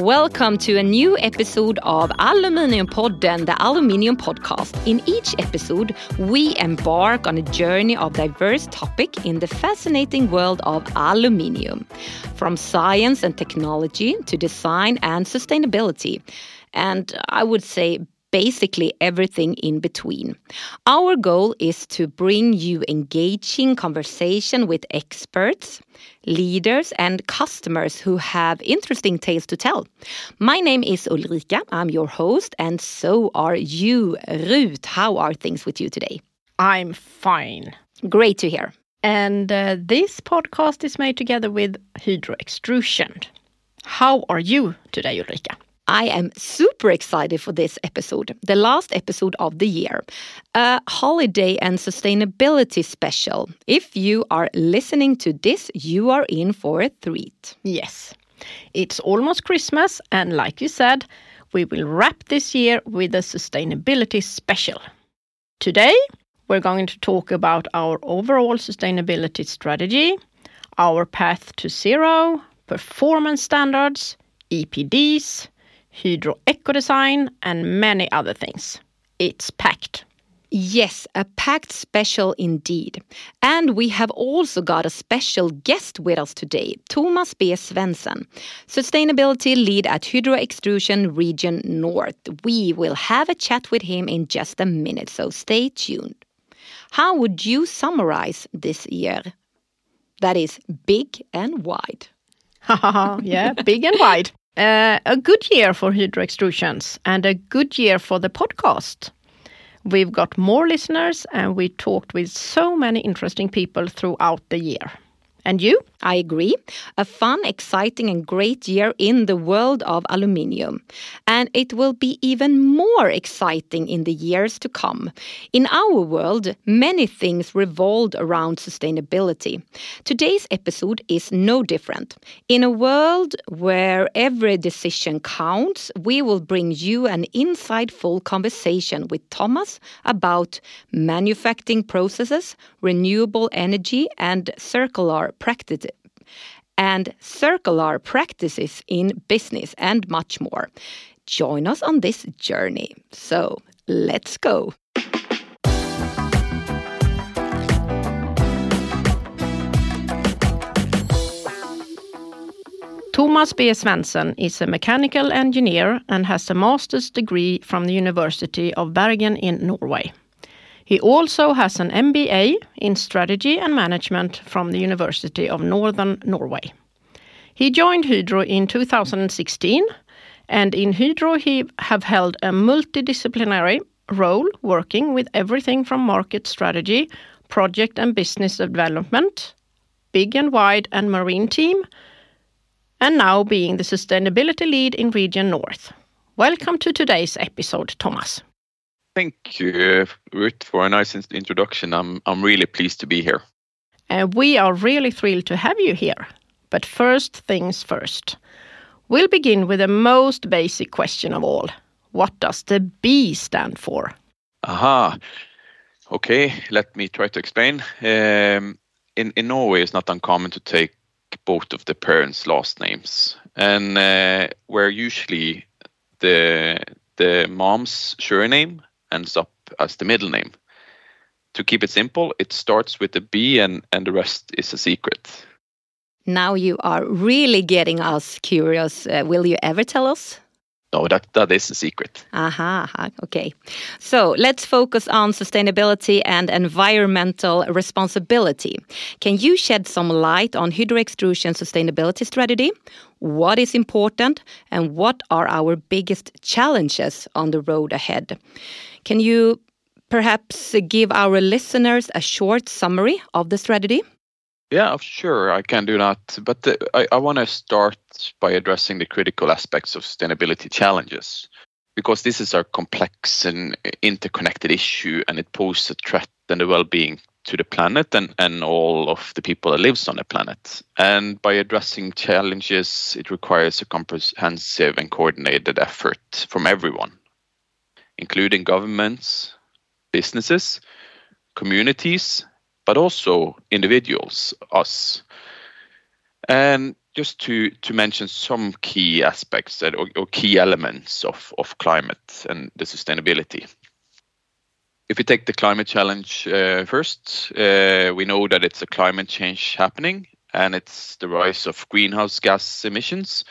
Welcome to a new episode of Aluminiumpodden, the Aluminium Podcast. In each episode, we embark on a journey of diverse topic in the fascinating world of aluminium, from science and technology to design and sustainability. And I would say basically everything in between. Our goal is to bring you engaging conversation with experts, leaders, and customers who have interesting tales to tell. My name is Ulrika. I'm your host, and so are you, Ruth. How are things with you today? I'm fine. Great to hear. And uh, this podcast is made together with Hydro Extrusion. How are you today, Ulrika? I am super excited for this episode, the last episode of the year, a holiday and sustainability special. If you are listening to this, you are in for a treat. Yes, it's almost Christmas, and like you said, we will wrap this year with a sustainability special. Today, we're going to talk about our overall sustainability strategy, our path to zero, performance standards, EPDs, Hydro EcoDesign, and many other things. It's packed. Yes, a packed special indeed. And we have also got a special guest with us today, Thomas B. Svendsen, Sustainability Lead at Hydro Extrusion Region North. We will have a chat with him in just a minute, so stay tuned. How would you summarize this year? That is big and wide. yeah, big and wide. Uh, a good year for Hydro Extrusions and a good year for the podcast. We've got more listeners and we talked with so many interesting people throughout the year. And you? I agree. A fun, exciting, and great year in the world of aluminium. And it will be even more exciting in the years to come. In our world, many things revolve around sustainability. Today's episode is no different. In a world where every decision counts, we will bring you an insightful conversation with Thomas about manufacturing processes, renewable energy, and circular practices and circular practices in business and much more. Join us on this journey. So let's go. Thomas B. Svendsen is a mechanical engineer and has a master's degree from the University of Bergen in Norway. He also has an MBA in strategy and management from the University of Northern Norway. He joined Hydro in 2016 and in Hydro he have held a multidisciplinary role working with everything from market strategy, project and business development, big and wide and marine team, and now being the sustainability lead in Region North. Welcome to today's episode, Thomas. Thank you, Ruth, for a nice introduction. I'm, I'm really pleased to be here. And we are really thrilled to have you here. But first things first. We'll begin with the most basic question of all. What does the B stand for? Aha. Okay, let me try to explain. Um, in, in Norway, it's not uncommon to take both of the parents' last names, and uh, where usually the the mom's surname ends up as the middle name. To keep it simple, it starts with a B and, and the rest is a secret. Now you are really getting us curious. Uh, will you ever tell us? No, that, that is a secret. Aha, okay. So let's focus on sustainability and environmental responsibility. Can you shed some light on Hydro Extrusion sustainability strategy? What is important and what are our biggest challenges on the road ahead? Can you perhaps give our listeners a short summary of the strategy? Yeah, sure, I can do that. But I, I want to start by addressing the critical aspects of sustainability challenges because this is a complex and interconnected issue and it poses a threat and the well-being to the planet and, and all of the people that lives on the planet. And by addressing challenges, it requires a comprehensive and coordinated effort from everyone, including governments, businesses, communities, but also individuals, us. And just to, to mention some key aspects that, or, or key elements of, of climate and the sustainability. If we take the climate challenge uh, first, uh, we know that it's a climate change happening and it's the rise of greenhouse gas emissions.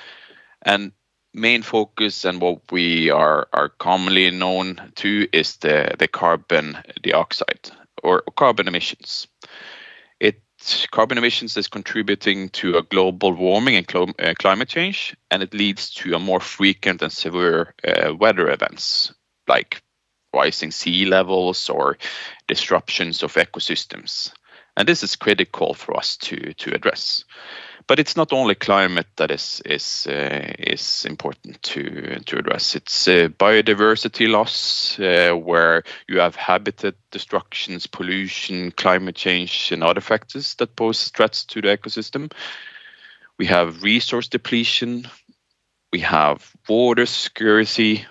And main focus and what we are, are commonly known to is the, the carbon dioxide or carbon emissions. It carbon emissions is contributing to a global warming and uh, climate change, and it leads to a more frequent and severe uh, weather events like rising sea levels or disruptions of ecosystems. And this is critical for us to, to address but it's not only climate that is is uh, is important to to address. It's uh, biodiversity loss, uh, where you have habitat destructions, pollution, climate change, and other factors that pose threats to the ecosystem. We have resource depletion. We have water security.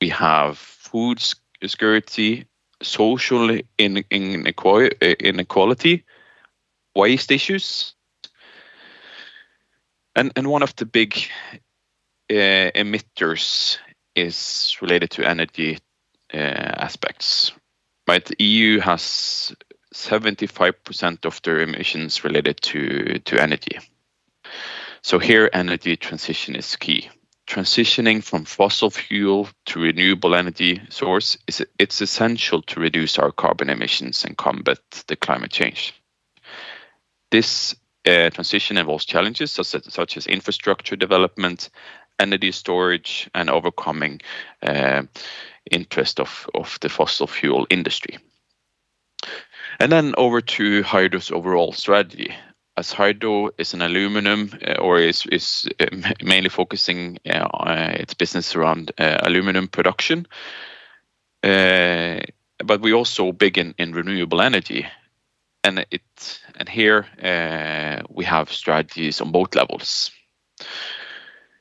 We have food security, social inequality, waste issues and and one of the big uh, emitters is related to energy uh, aspects. Right, the EU has 75% of their emissions related to to energy. So here, energy transition is key. Transitioning from fossil fuel to renewable energy source is it's essential to reduce our carbon emissions and combat the climate change. This uh, transition involves challenges such as, such as, infrastructure development, energy storage, and overcoming uh, interest of, of the fossil fuel industry. And then over to Hydro's overall strategy. As Hydro is an aluminum uh, or is, is uh, mainly focusing uh, its business around uh, aluminum production, but we also big in, in renewable energy and it and here uh, we have strategies on both levels.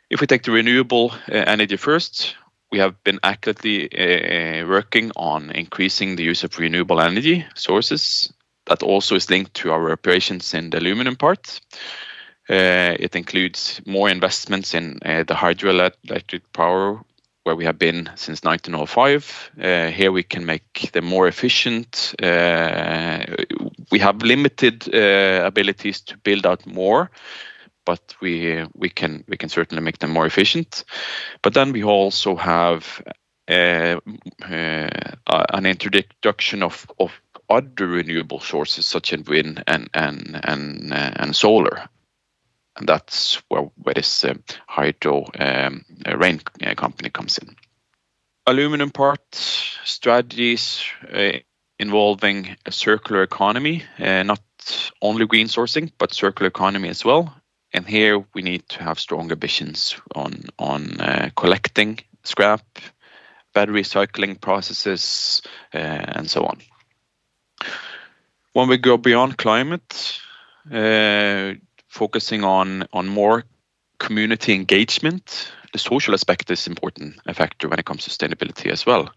If we take the renewable uh, energy first, we have been actively uh, working on increasing the use of renewable energy sources. That also is linked to our operations in the aluminum part. Uh, it includes more investments in uh, the hydroelectric power where we have been since 1905. Uh, here we can make them more efficient. Uh, we have limited uh, abilities to build out more, but we we can we can certainly make them more efficient. But then we also have uh, uh, an introduction of, of other renewable sources such as wind and and and uh, and solar and that's where, where this uh, hydro um, Rein uh, company comes in. Aluminum part strategies uh, involving a circular economy, uh, not only green sourcing, but circular economy as well. And here we need to have strong ambitions on on uh, collecting scrap, battery recycling processes, uh, and so on. When we go beyond climate, focusing on on more community engagement. The social aspect is important a factor when it comes to sustainability as well.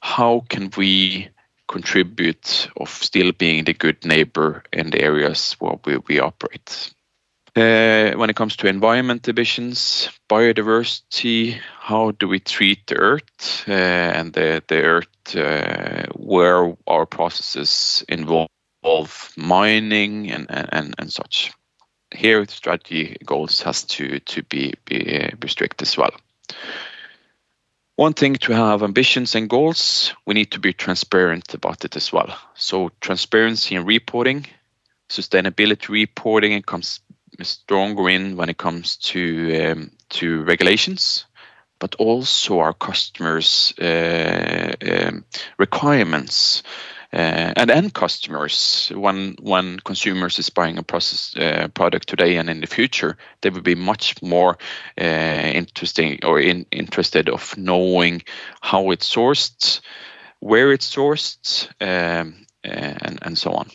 How can we contribute of still being the good neighbor in the areas where we, we operate? Uh, when it comes to environment emissions, biodiversity, how do we treat the earth uh, and the, the earth uh, where our processes involve mining and, and, and such here strategy goals has to to be be, be strict as well. One thing to have ambitions and goals, we need to be transparent about it as well. So transparency in reporting, sustainability reporting, it comes stronger in when it comes to um, to regulations, but also our customers' uh, um, requirements uh, and end customers when when consumers is buying a process uh, product today and in the future they will be much more uh, interesting or in, interested of knowing how it's sourced where it's sourced um, and and so on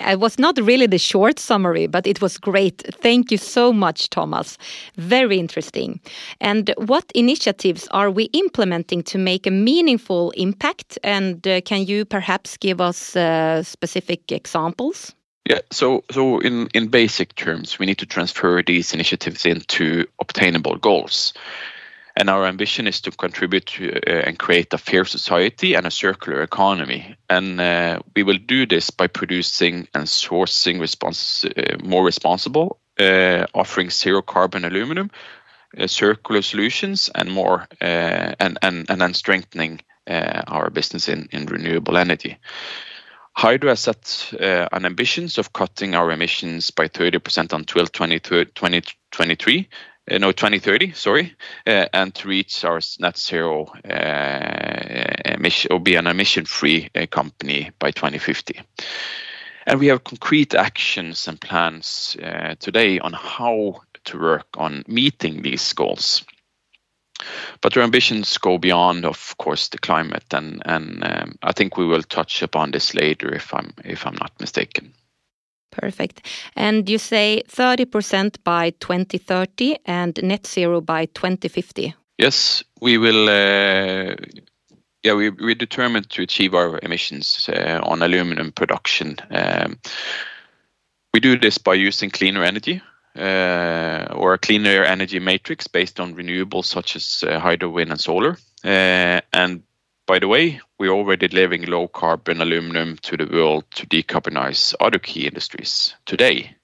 it was not really the short summary, but it was great. Thank you so much, Thomas. Very interesting. And what initiatives are we implementing to make a meaningful impact? And uh, can you perhaps give us uh, specific examples? Yeah, so so in, in basic terms, we need to transfer these initiatives into obtainable goals. And our ambition is to contribute to, uh, and create a fair society and a circular economy. And uh, we will do this by producing and sourcing respons- uh, more responsible, uh, offering zero carbon aluminum, uh, circular solutions, and more, uh, and, and, and then strengthening our business in, in renewable energy. Hydro has set uh, an ambitions of cutting our emissions by 30% until 2023, uh, no 2030, sorry, uh, and to reach our net zero uh, emission or be an emission-free uh, company by 2050. And we have concrete actions and plans uh, today on how to work on meeting these goals. But our ambitions go beyond, of course, the climate, and and um, I think we will touch upon this later, if I'm if I'm not mistaken. Perfect. And you say 30% by 2030 and net zero by 2050. Yes, we will. Uh, yeah, we we're determined to achieve our emissions uh, on aluminum production. Um, we do this by using cleaner energy, uh, or a cleaner energy matrix based on renewables such as uh, hydro, wind, and solar. Uh, and by the way, we're already delivering low carbon aluminum to the world to decarbonize other key industries. Today,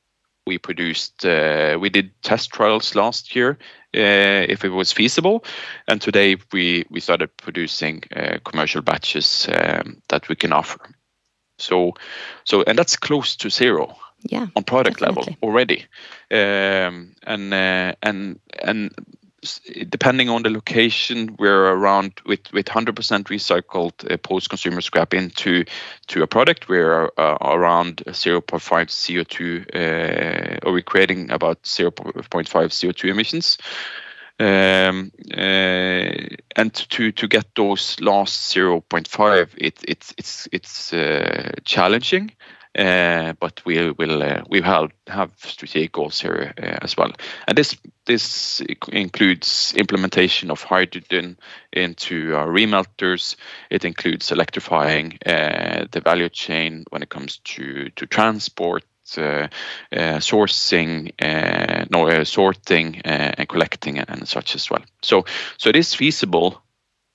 we produced, uh, we did test trials last year uh, if it was feasible, and today we, we started producing uh, commercial batches um, that we can offer. So, so and that's close to zero yeah, on product definitely. level already. Um, and and and depending on the location, we're around with with 100% recycled uh, post-consumer scrap into to a product. We're uh, around 0.5 CO2, uh, or we're creating about 0.5 CO2 emissions. Um, uh, and to to get those last 0.5, it, it's it's it's uh, challenging. Uh, but we will uh, we have have strategic goals here uh, as well. And this this includes implementation of hydrogen into our remelters. It includes electrifying the value chain when it comes to to transport. Uh, uh, sourcing, uh, no, sorting, and collecting, and such as well. So, so it is feasible,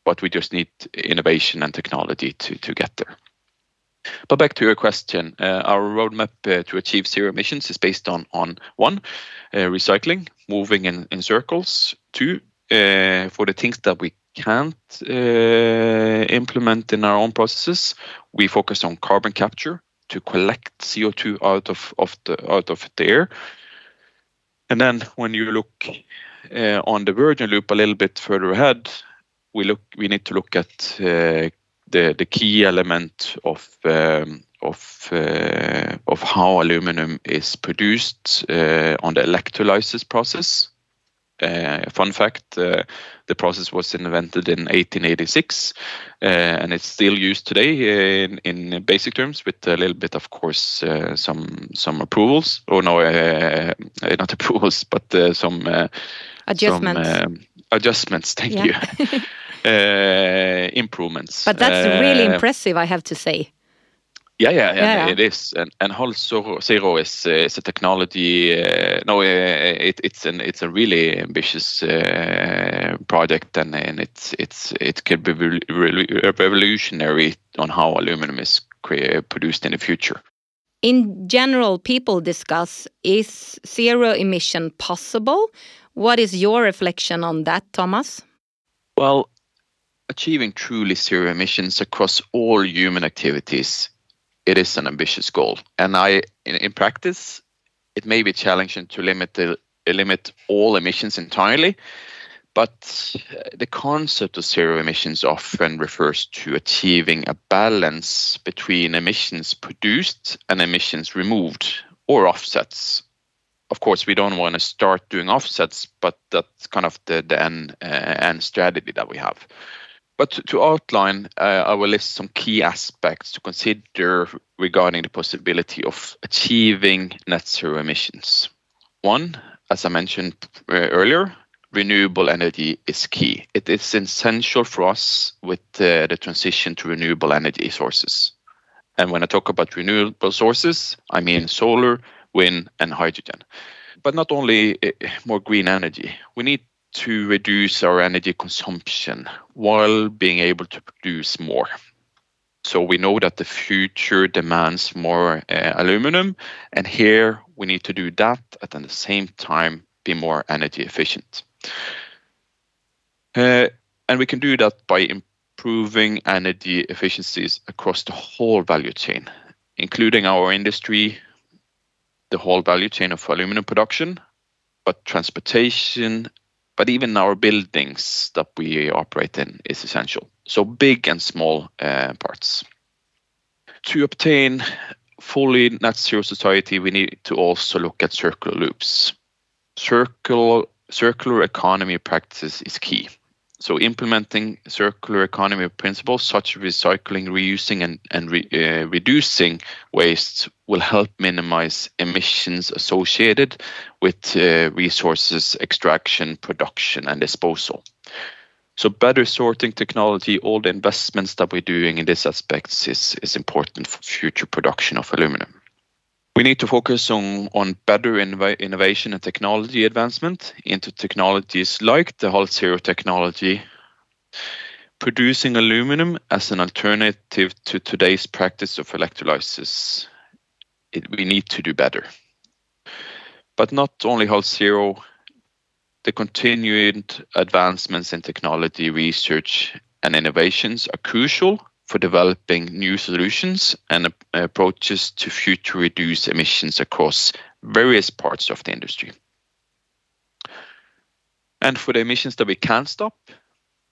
but we just need innovation and technology to to get there. But back to your question, uh, our roadmap uh, to achieve zero emissions is based on on one, uh, recycling, moving in, in circles. Two, for the things that we can't implement in our own processes, we focus on carbon capture to collect CO2 out of, of the out of the air. And then when you look on the virgin loop a little bit further ahead, we look we need to look at the the key element of um, of uh, of how aluminum is produced uh, on the electrolysis process. Uh, fun fact: uh, the process was invented in 1886, uh, and it's still used today in, in basic terms, with a little bit, of course, uh, some some approvals. Or no, not approvals, but some adjustments. Some, um, adjustments. Thank you. uh, improvements. But that's uh, really impressive, I have to say. Yeah, yeah, yeah, it is, and and HalZero is uh, is a technology. Uh, no, uh, it, it's an it's a really ambitious uh, project, and and it's it's it could be really revolutionary on how aluminum is produced in the future. In general, people discuss is zero emission possible? What is your reflection on that, Thomas? Well, achieving truly zero emissions across all human activities, it is an ambitious goal. And I, in, in practice, it may be challenging to limit the limit all emissions entirely. But the concept of zero emissions often refers to achieving a balance between emissions produced and emissions removed or offsets. Of course, we don't want to start doing offsets, but that's kind of the, the end, uh, end strategy that we have. But to outline, uh, I will list some key aspects to consider regarding the possibility of achieving net zero emissions. One, as I mentioned uh, earlier, renewable energy is key. It is essential for us with uh, the transition to renewable energy sources. And when I talk about renewable sources, I mean solar, wind, and hydrogen. But not only eh, more green energy, we need to reduce our energy consumption while being able to produce more. So we know that the future demands more uh, aluminum, and here we need to do that at the same time be more energy efficient. Uh, and we can do that by improving energy efficiencies across the whole value chain, including our industry, the whole value chain of aluminum production, but transportation, but even our buildings that we operate in is essential. So big and small uh, parts. To obtain fully net zero society, we need to also look at circular loops. Circular, circular economy practice is key. So implementing circular economy principles such as recycling, reusing, and, and re, uh, reducing waste will help minimize emissions associated with uh, resources extraction, production, and disposal. So better sorting technology, all the investments that we're doing in this aspects is, is important for future production of aluminum. We need to focus on, on better innov innovation and technology advancement into technologies like the HalZero technology, producing aluminum as an alternative to today's practice of electrolysis. We need to do better. But not only HalZero, the continued advancements in technology, research, and innovations are crucial for developing new solutions and approaches to future reduce emissions across various parts of the industry. And for the emissions that we can stop,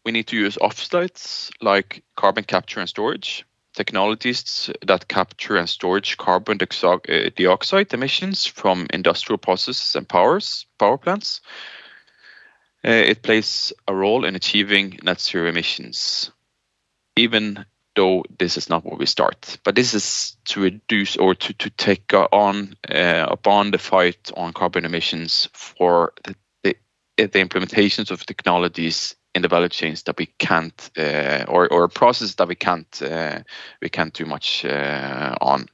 we need to use offsets like carbon capture and storage, technologies that capture and storage carbon uh, dioxide emissions from industrial processes and powers, power plants. Uh, it plays a role in achieving net zero emissions. Even though this is not where we start. But this is to reduce or to, to take on uh, upon the fight on carbon emissions for the, the, the, implementations of technologies in the value chains that we can't uh, or, or processes that we can't uh, we can't do much uh, on.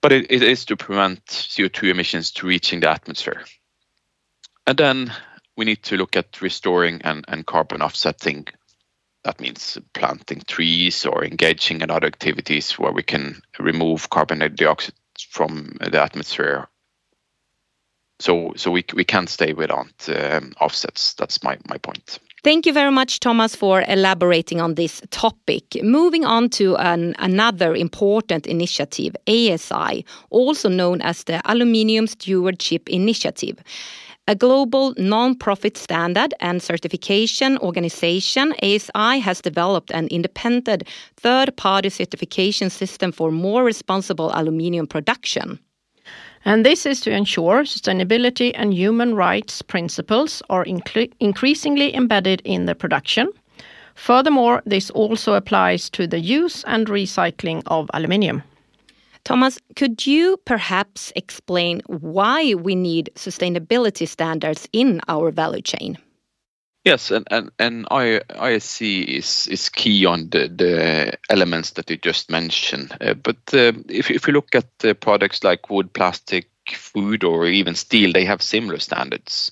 But it, it is to prevent CO2 emissions to reaching the atmosphere. And then we need to look at restoring and, and carbon offsetting that means planting trees or engaging in other activities where we can remove carbon dioxide from the atmosphere. So, so we, we can't stay without um, offsets. That's my, my point. Thank you very much, Thomas, for elaborating on this topic. Moving on to an, another important initiative, ASI, also known as the Aluminium Stewardship Initiative a global non-profit standard and certification organization, ASI has developed an independent third-party certification system for more responsible aluminium production. And this is to ensure sustainability and human rights principles are increasingly embedded in the production. Furthermore, this also applies to the use and recycling of aluminium. Thomas, could you perhaps explain why we need sustainability standards in our value chain? Yes, and, and, and ASI is, is key on the, the elements that you just mentioned. Uh, but uh, if, if you look at the products like wood, plastic, food, or even steel, they have similar standards.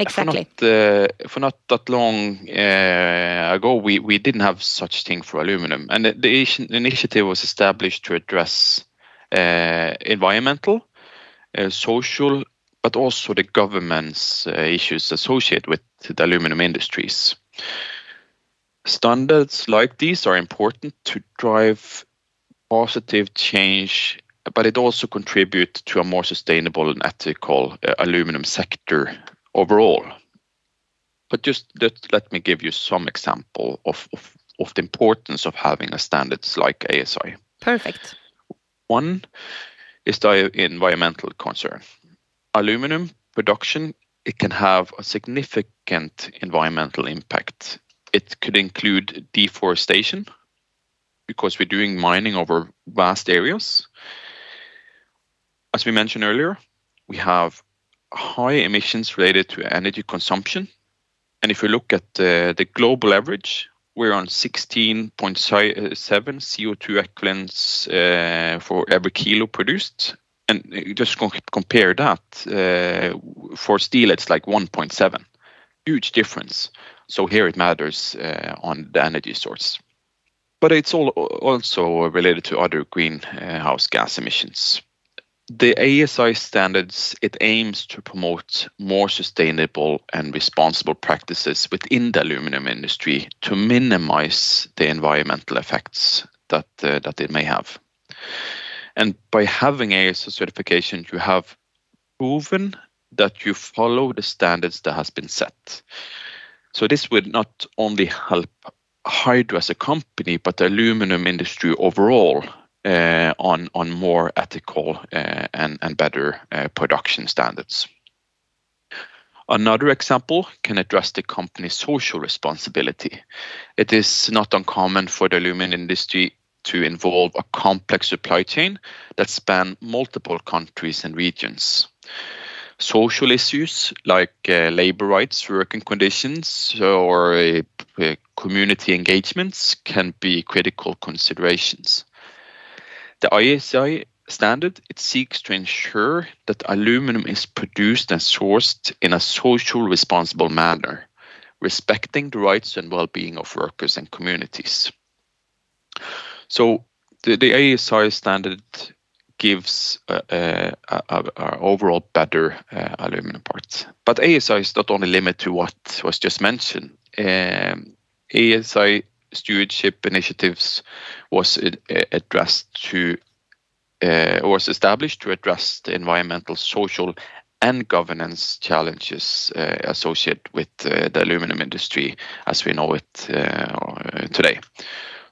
Exactly. For not, uh, for not that long uh, ago, we, we didn't have such thing for aluminum, and the, the initiative was established to address uh, environmental, social, but also the government's uh, issues associated with the aluminum industries. Standards like these are important to drive positive change but it also contributes to a more sustainable and ethical uh, aluminum sector overall. But just let, let me give you some example of, of, of the importance of having a standards like ASI. Perfect. One is the environmental concern. Aluminum production it can have a significant environmental impact. It could include deforestation because we're doing mining over vast areas. As we mentioned earlier, we have high emissions related to energy consumption. And if you look at the, the global average, we're on 16.7 CO2 equivalents uh, for every kilo produced. And just compare that uh, for steel, it's like 1.7. Huge difference. So here it matters uh, on the energy source. But it's all also related to other greenhouse gas emissions the ASI standards it aims to promote more sustainable and responsible practices within the aluminum industry to minimize the environmental effects that uh, that it may have. And by having ASI certification, you have proven that you follow the standards that has been set. So this would not only help Hydro as a company, but the aluminum industry overall on on more ethical uh, and and better uh, production standards. Another example can address the company's social responsibility. It is not uncommon for the aluminum industry to involve a complex supply chain that span multiple countries and regions. Social issues like uh, labor rights, working conditions, or uh, community engagements can be critical considerations. The ASI standard it seeks to ensure that aluminum is produced and sourced in a social responsible manner, respecting the rights and well-being of workers and communities. So the, the ASI standard gives a, a, a, a overall better uh, aluminum parts. But ASI is not only limited to what was just mentioned. Um, ASI stewardship initiatives was addressed to uh, was established to address the environmental, social, and governance challenges uh, associated with uh, the aluminum industry as we know it uh, today.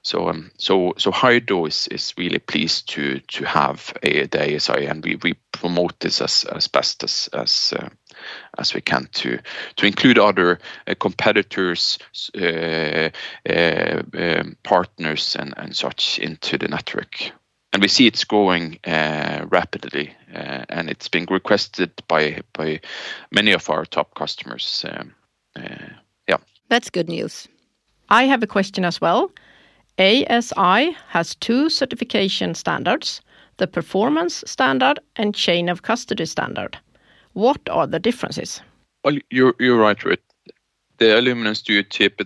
So, um, so, so Hydro is, is really pleased to to have a, the ASI, and we, we promote this as, as best as as as we can to to include other uh, competitors, uh, uh, um, partners, and and such into the network. And we see it's growing uh, rapidly, uh, and it's been requested by by many of our top customers. Um, yeah, that's good news. I have a question as well. ASI has two certification standards, the performance standard and chain of custody standard. What are the differences? Well, you're, you're right, Ruth. The Aluminum Stewardship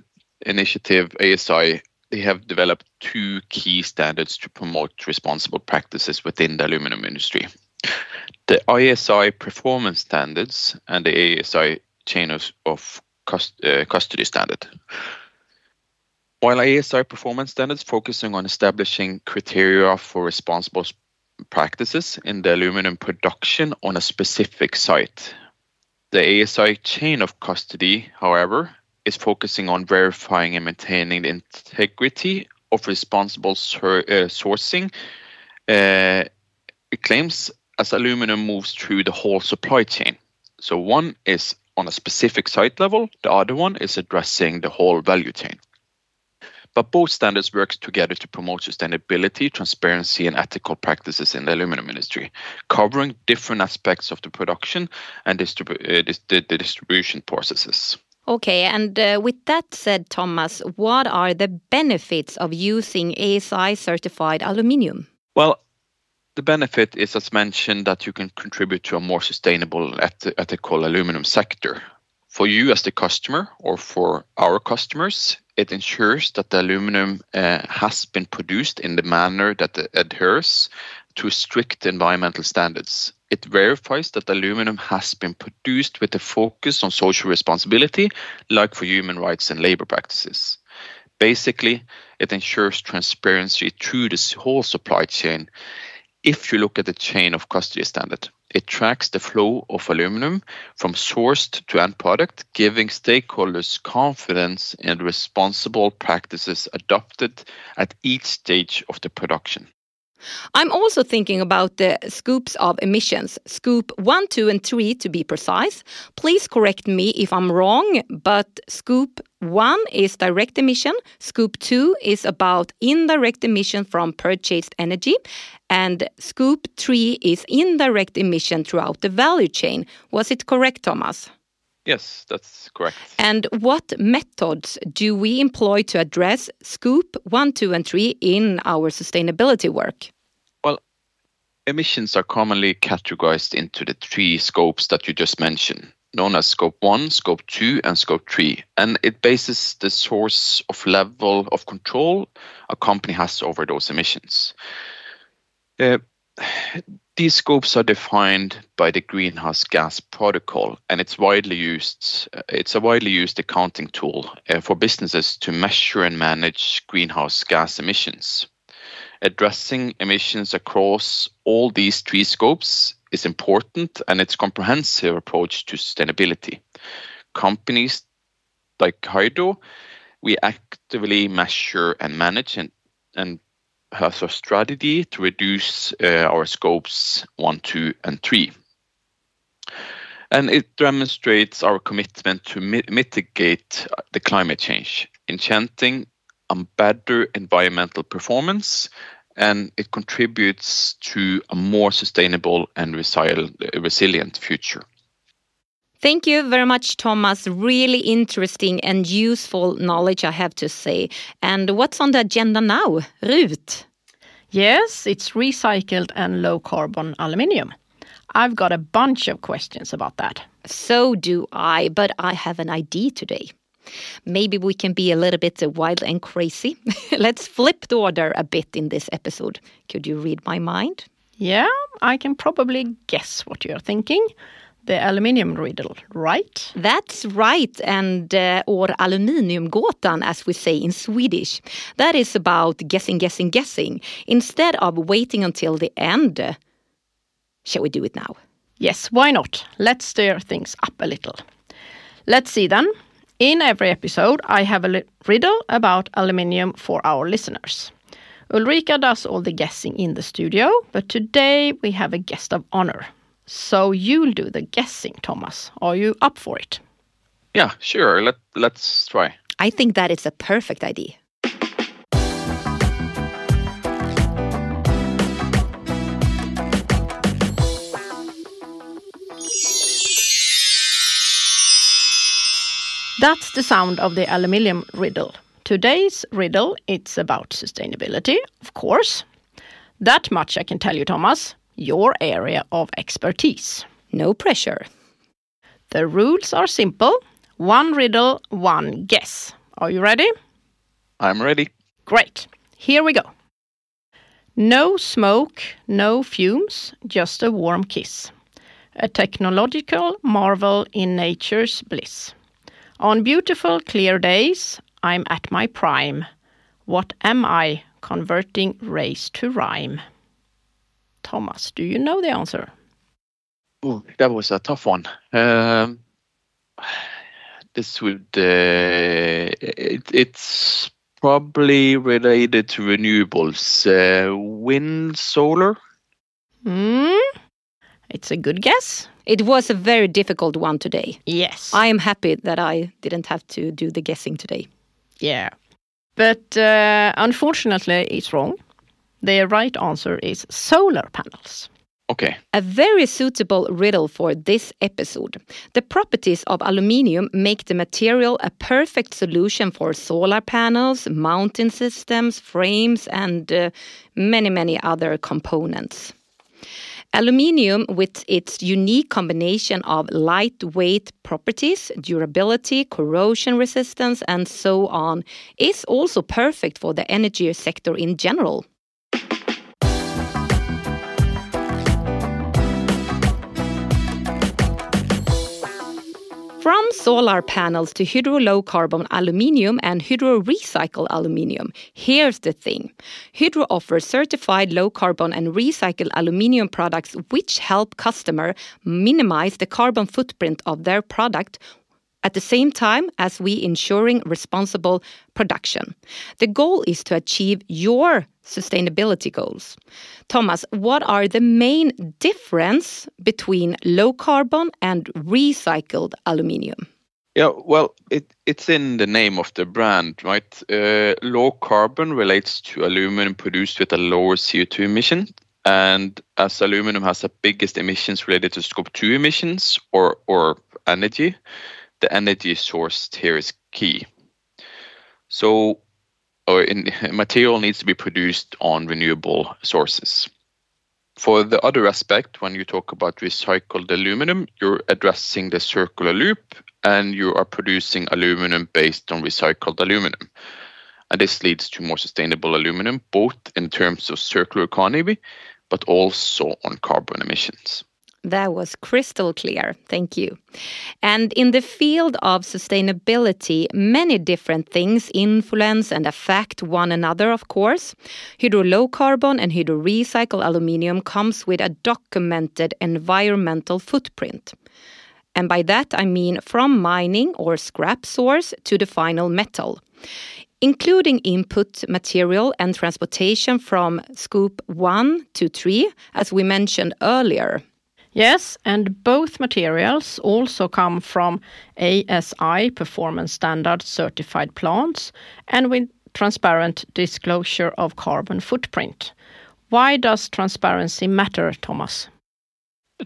Initiative, ASI, they have developed two key standards to promote responsible practices within the aluminum industry. The ASI performance standards and the ASI chain of, of cust- uh, custody standard. While ASI performance standards focusing on establishing criteria for responsible practices in the aluminum production on a specific site. The ASI chain of custody, however, is focusing on verifying and maintaining the integrity of responsible uh, sourcing. Uh, claims as aluminum moves through the whole supply chain. So one is on a specific site level, the other one is addressing the whole value chain. But both standards work together to promote sustainability, transparency, and ethical practices in the aluminum industry, covering different aspects of the production and distribu- uh, the, the, distribution processes. Okay, and uh, with that said, Thomas, what are the benefits of using ASI certified aluminium? Well, the benefit is, as mentioned, that you can contribute to a more sustainable, ethical aluminum sector. For you as the customer or for our customers, it ensures that the aluminum uh, has been produced in the manner that adheres to strict environmental standards. It verifies that the aluminum has been produced with a focus on social responsibility, like for human rights and labor practices. Basically, it ensures transparency through the whole supply chain if you look at the chain of custody standard. It tracks the flow of aluminum from sourced to end product, giving stakeholders confidence in responsible practices adopted at each stage of the production. I'm also thinking about the scopes of emissions, scope 1, 2, and 3 to be precise. Please correct me if I'm wrong, but scope 1 is direct emission, scope 2 is about indirect emission from purchased energy, and scope 3 is indirect emission throughout the value chain. Was it correct, Thomas? Yes, that's correct. And what methods do we employ to address scope 1, 2, and 3 in our sustainability work? Well, emissions are commonly categorized into the three scopes that you just mentioned, known as scope 1, scope 2, and scope 3. And it bases the source of level of control a company has over those emissions. Uh, these scopes are defined by the greenhouse gas protocol and it's widely used it's a widely used accounting tool uh, for businesses to measure and manage greenhouse gas emissions addressing emissions across all these three scopes is important and it's comprehensive approach to sustainability companies like hydro we actively measure and manage and, and has a strategy to reduce uh, our scopes one, two, and three. And it demonstrates our commitment to mi mitigate the climate change, enchanting a better environmental performance, and it contributes to a more sustainable and resilient future. Thank you very much, Thomas. Really interesting and useful knowledge, I have to say. And what's on the agenda now, Ruth? Yes, it's recycled and low carbon aluminium. I've got a bunch of questions about that. So do I, but I have an idea today. Maybe we can be a little bit wild and crazy. Let's flip the order a bit in this episode. Could you read my mind? Yeah, I can probably guess what you're thinking the aluminium riddle, right? That's right, and uh, or aluminiumgåtan as we say in Swedish. That is about guessing, guessing, guessing instead of waiting until the end. Shall we do it now? Yes, why not? Let's stir things up a little. Let's see then. In every episode, I have a riddle about aluminium for our listeners. Ulrika does all the guessing in the studio, but today we have a guest of honor. So you'll do the guessing, Thomas. Are you up for it? Yeah, sure. Let let's try. I think that is a perfect idea. That's the sound of the aluminium riddle. Today's riddle it's about sustainability, of course. That much I can tell you, Thomas your area of expertise. No pressure. The rules are simple one riddle, one guess. Are you ready? I'm ready. Great. Here we go. No smoke, no fumes, just a warm kiss. A technological marvel in nature's bliss. On beautiful, clear days, I'm at my prime. What am I? Converting race to rhyme. Thomas, do you know the answer? Oh, that was a tough one. Um, this would uh, it, it's probably related to renewables, uh, wind, solar. Hmm. It's a good guess. It was a very difficult one today. Yes. I am happy that I didn't have to do the guessing today. Yeah. But uh, unfortunately, it's wrong. The right answer is solar panels. Okay. A very suitable riddle for this episode. The properties of aluminium make the material a perfect solution for solar panels, mounting systems, frames, and uh, many, many other components. Aluminium, with its unique combination of lightweight properties, durability, corrosion resistance, and so on, is also perfect for the energy sector in general. From solar panels to Hydro low carbon aluminium and Hydro recycled aluminium, here's the thing. Hydro offers certified low carbon and recycled aluminium products which help customer minimize the carbon footprint of their product at the same time as we ensuring responsible production. The goal is to achieve your sustainability goals. Thomas, what are the main difference between low carbon and recycled aluminium? Yeah, well, it, it's in the name of the brand, right? Uh, low carbon relates to aluminum produced with a lower CO2 emission. And as aluminum has the biggest emissions related to scope 2 emissions or, or energy, the energy sourced here is key. So, or in, material needs to be produced on renewable sources. For the other aspect, when you talk about recycled aluminum, you're addressing the circular loop and you are producing aluminum based on recycled aluminum. And this leads to more sustainable aluminum, both in terms of circular economy, but also on carbon emissions. That was crystal clear. Thank you. And in the field of sustainability, many different things influence and affect one another, of course. Hydro Low Carbon and Hydro Recycle Aluminium comes with a documented environmental footprint. And by that I mean from mining or scrap source to the final metal including input material and transportation from scope 1 to 3, as we mentioned earlier. Yes, and both materials also come from ASI performance standard certified plants and with transparent disclosure of carbon footprint. Why does transparency matter, Thomas?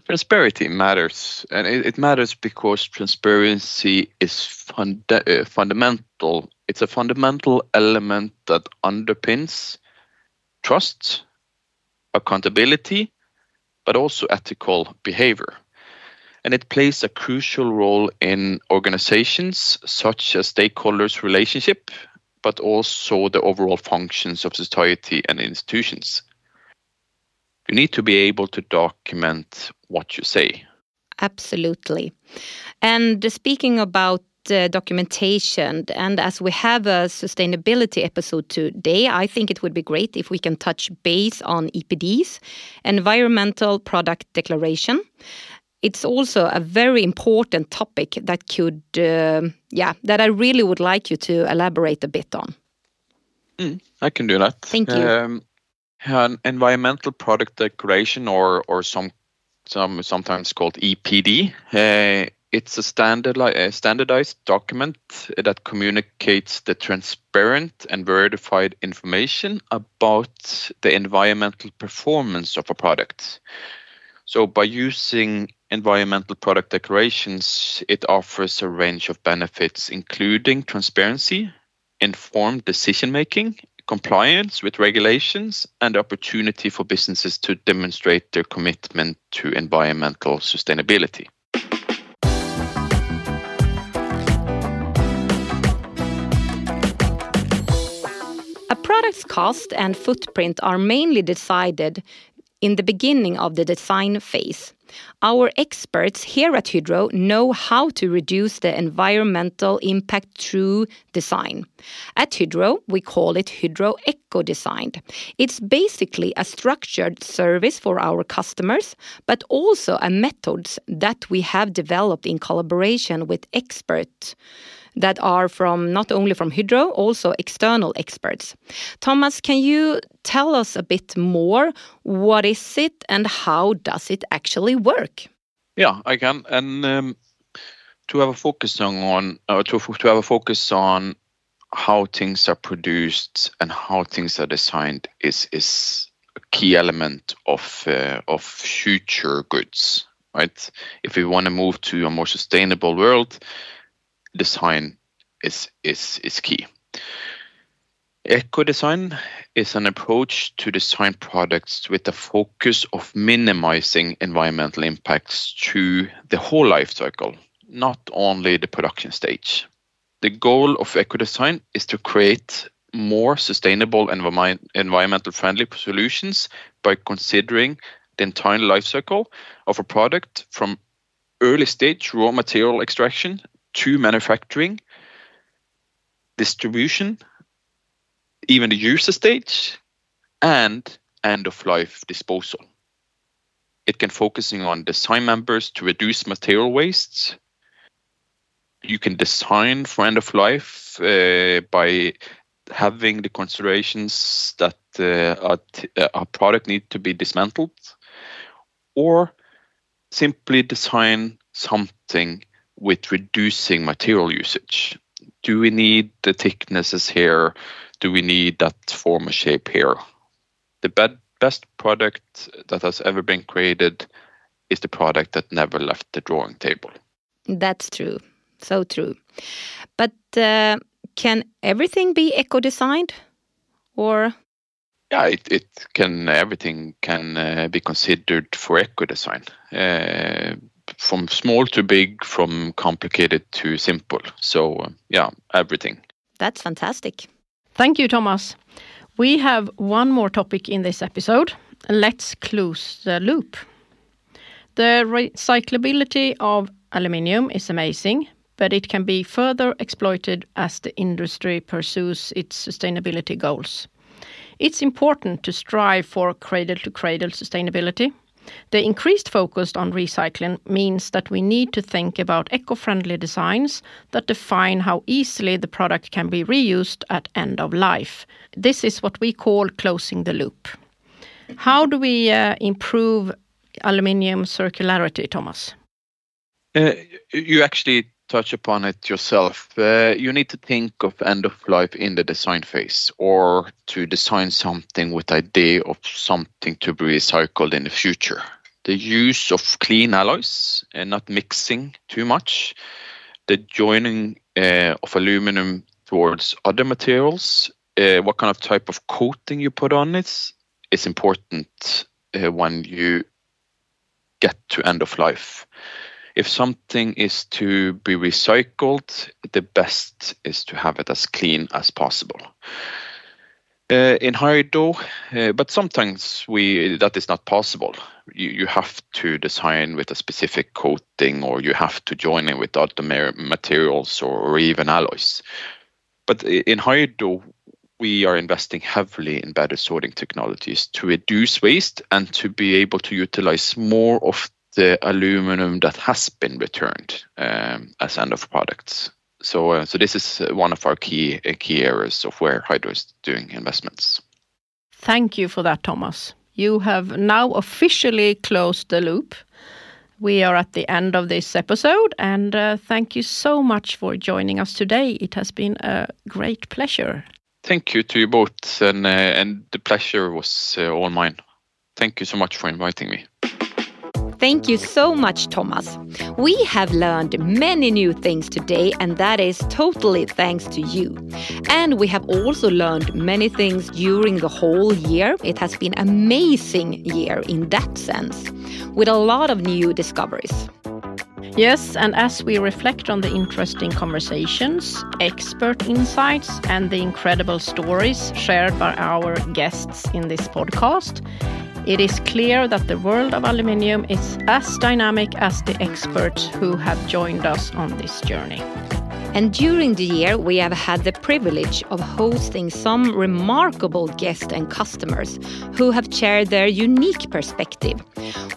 Transparency matters, and it, it matters because transparency is funda uh, fundamental. It's a fundamental element that underpins trust, accountability, but also ethical behavior. And it plays a crucial role in organizations such as stakeholders' relationship, but also the overall functions of society and institutions. You need to be able to document what you say. Absolutely. And speaking about documentation. And as we have a sustainability episode today, I think it would be great if we can touch base on EPDs, Environmental Product Declaration. It's also a very important topic that could, uh, yeah, that I really would like you to elaborate a bit on. Mm, I can do that. Thank you. Um, an environmental product declaration, or or some some sometimes called EPD, uh, it's a standard, a standardized document that communicates the transparent and verified information about the environmental performance of a product. So by using environmental product declarations, it offers a range of benefits, including transparency, informed decision making, compliance with regulations, and opportunity for businesses to demonstrate their commitment to environmental sustainability. Product's cost and footprint are mainly decided in the beginning of the design phase. Our experts here at Hydro know how to reduce the environmental impact through design. At Hydro, we call it Hydro EcoDesign. It's basically a structured service for our customers, but also a methods that we have developed in collaboration with experts that are from not only from Hydro, also external experts. Thomas, can you tell us a bit more? What is it and how does it actually work? Yeah, I can. And um, to have a focus on uh, to, to have a focus on how things are produced and how things are designed is is a key element of uh, of future goods right if we want to move to a more sustainable world design is is is key. Eco design is an approach to design products with the focus of minimizing environmental impacts through the whole life cycle, not only the production stage. The goal of eco design is to create more sustainable and environmental friendly solutions by considering the entire life cycle of a product from early stage raw material extraction to manufacturing, distribution, even the user stage, and end of life disposal. It can focusing on design members to reduce material wastes. You can design for end of life uh, by having the considerations that uh, a, a product need to be dismantled, or simply design something with reducing material usage. Do we need the thicknesses here? Do we need that form or shape here? The be best product that has ever been created is the product that never left the drawing table. That's true. So true. But uh, can everything be eco designed? Or yeah, it, it can everything can uh, be considered for eco design, uh, from small to big, from complicated to simple. So uh, yeah, everything. That's fantastic. Thank you, Thomas. We have one more topic in this episode. Let's close the loop. The recyclability of aluminium is amazing, but it can be further exploited as the industry pursues its sustainability goals. It's important to strive for cradle to cradle sustainability. The increased focus on recycling means that we need to think about eco friendly designs that define how easily the product can be reused at end of life. This is what we call closing the loop. How do we uh, improve aluminium circularity, Thomas? Uh, you actually touch upon it yourself. Uh, you need to think of end of life in the design phase or to design something with idea of something to be recycled in the future. The use of clean alloys and not mixing too much. The joining uh, of aluminum towards other materials. Uh, what kind of type of coating you put on it is important uh, when you get to end of life if something is to be recycled, the best is to have it as clean as possible. Uh, in Hydro, uh, but sometimes we that is not possible. You, you have to design with a specific coating, or you have to join it with other materials or, or even alloys. But in Hydro, we are investing heavily in better sorting technologies to reduce waste and to be able to utilize more of the aluminum that has been returned um, as end of products. So, uh, so this is one of our key uh, key areas of where Hydro is doing investments. Thank you for that, Thomas. You have now officially closed the loop. We are at the end of this episode, and uh, thank you so much for joining us today. It has been a great pleasure. Thank you to you both, and uh, and the pleasure was uh, all mine. Thank you so much for inviting me. Thank you so much, Thomas. We have learned many new things today, and that is totally thanks to you. And we have also learned many things during the whole year. It has been an amazing year in that sense, with a lot of new discoveries. Yes, and as we reflect on the interesting conversations, expert insights, and the incredible stories shared by our guests in this podcast, it is clear that the world of aluminium is as dynamic as the experts who have joined us on this journey. And during the year, we have had the privilege of hosting some remarkable guests and customers who have shared their unique perspective.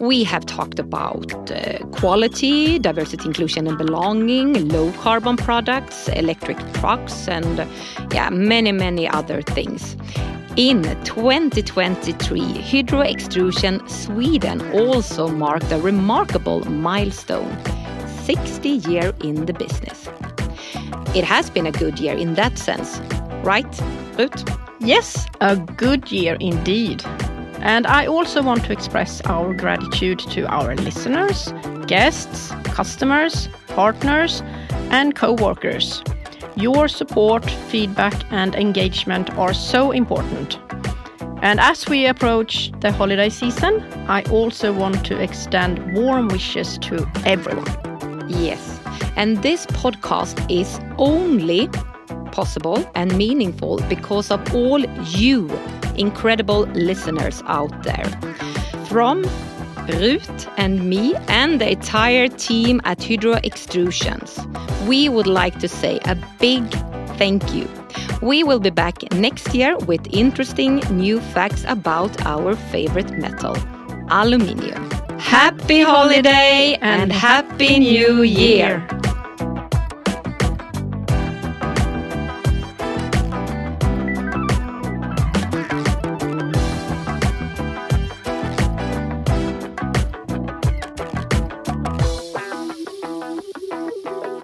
We have talked about uh, quality, diversity, inclusion, and belonging, low carbon products, electric trucks, and yeah, many, many other things. In 2023, Hydro Extrusion Sweden also marked a remarkable milestone 60 year in the business. It has been a good year in that sense, right, Ruth? Yes, a good year indeed. And I also want to express our gratitude to our listeners, guests, customers, partners, and co workers. Your support, feedback, and engagement are so important. And as we approach the holiday season, I also want to extend warm wishes to everyone. Yes, and this podcast is only possible and meaningful because of all you incredible listeners out there. From Ruth and me and the entire team at Hydro Extrusions, we would like to say a big thank you. We will be back next year with interesting new facts about our favorite metal, aluminium. Happy holiday and happy new year!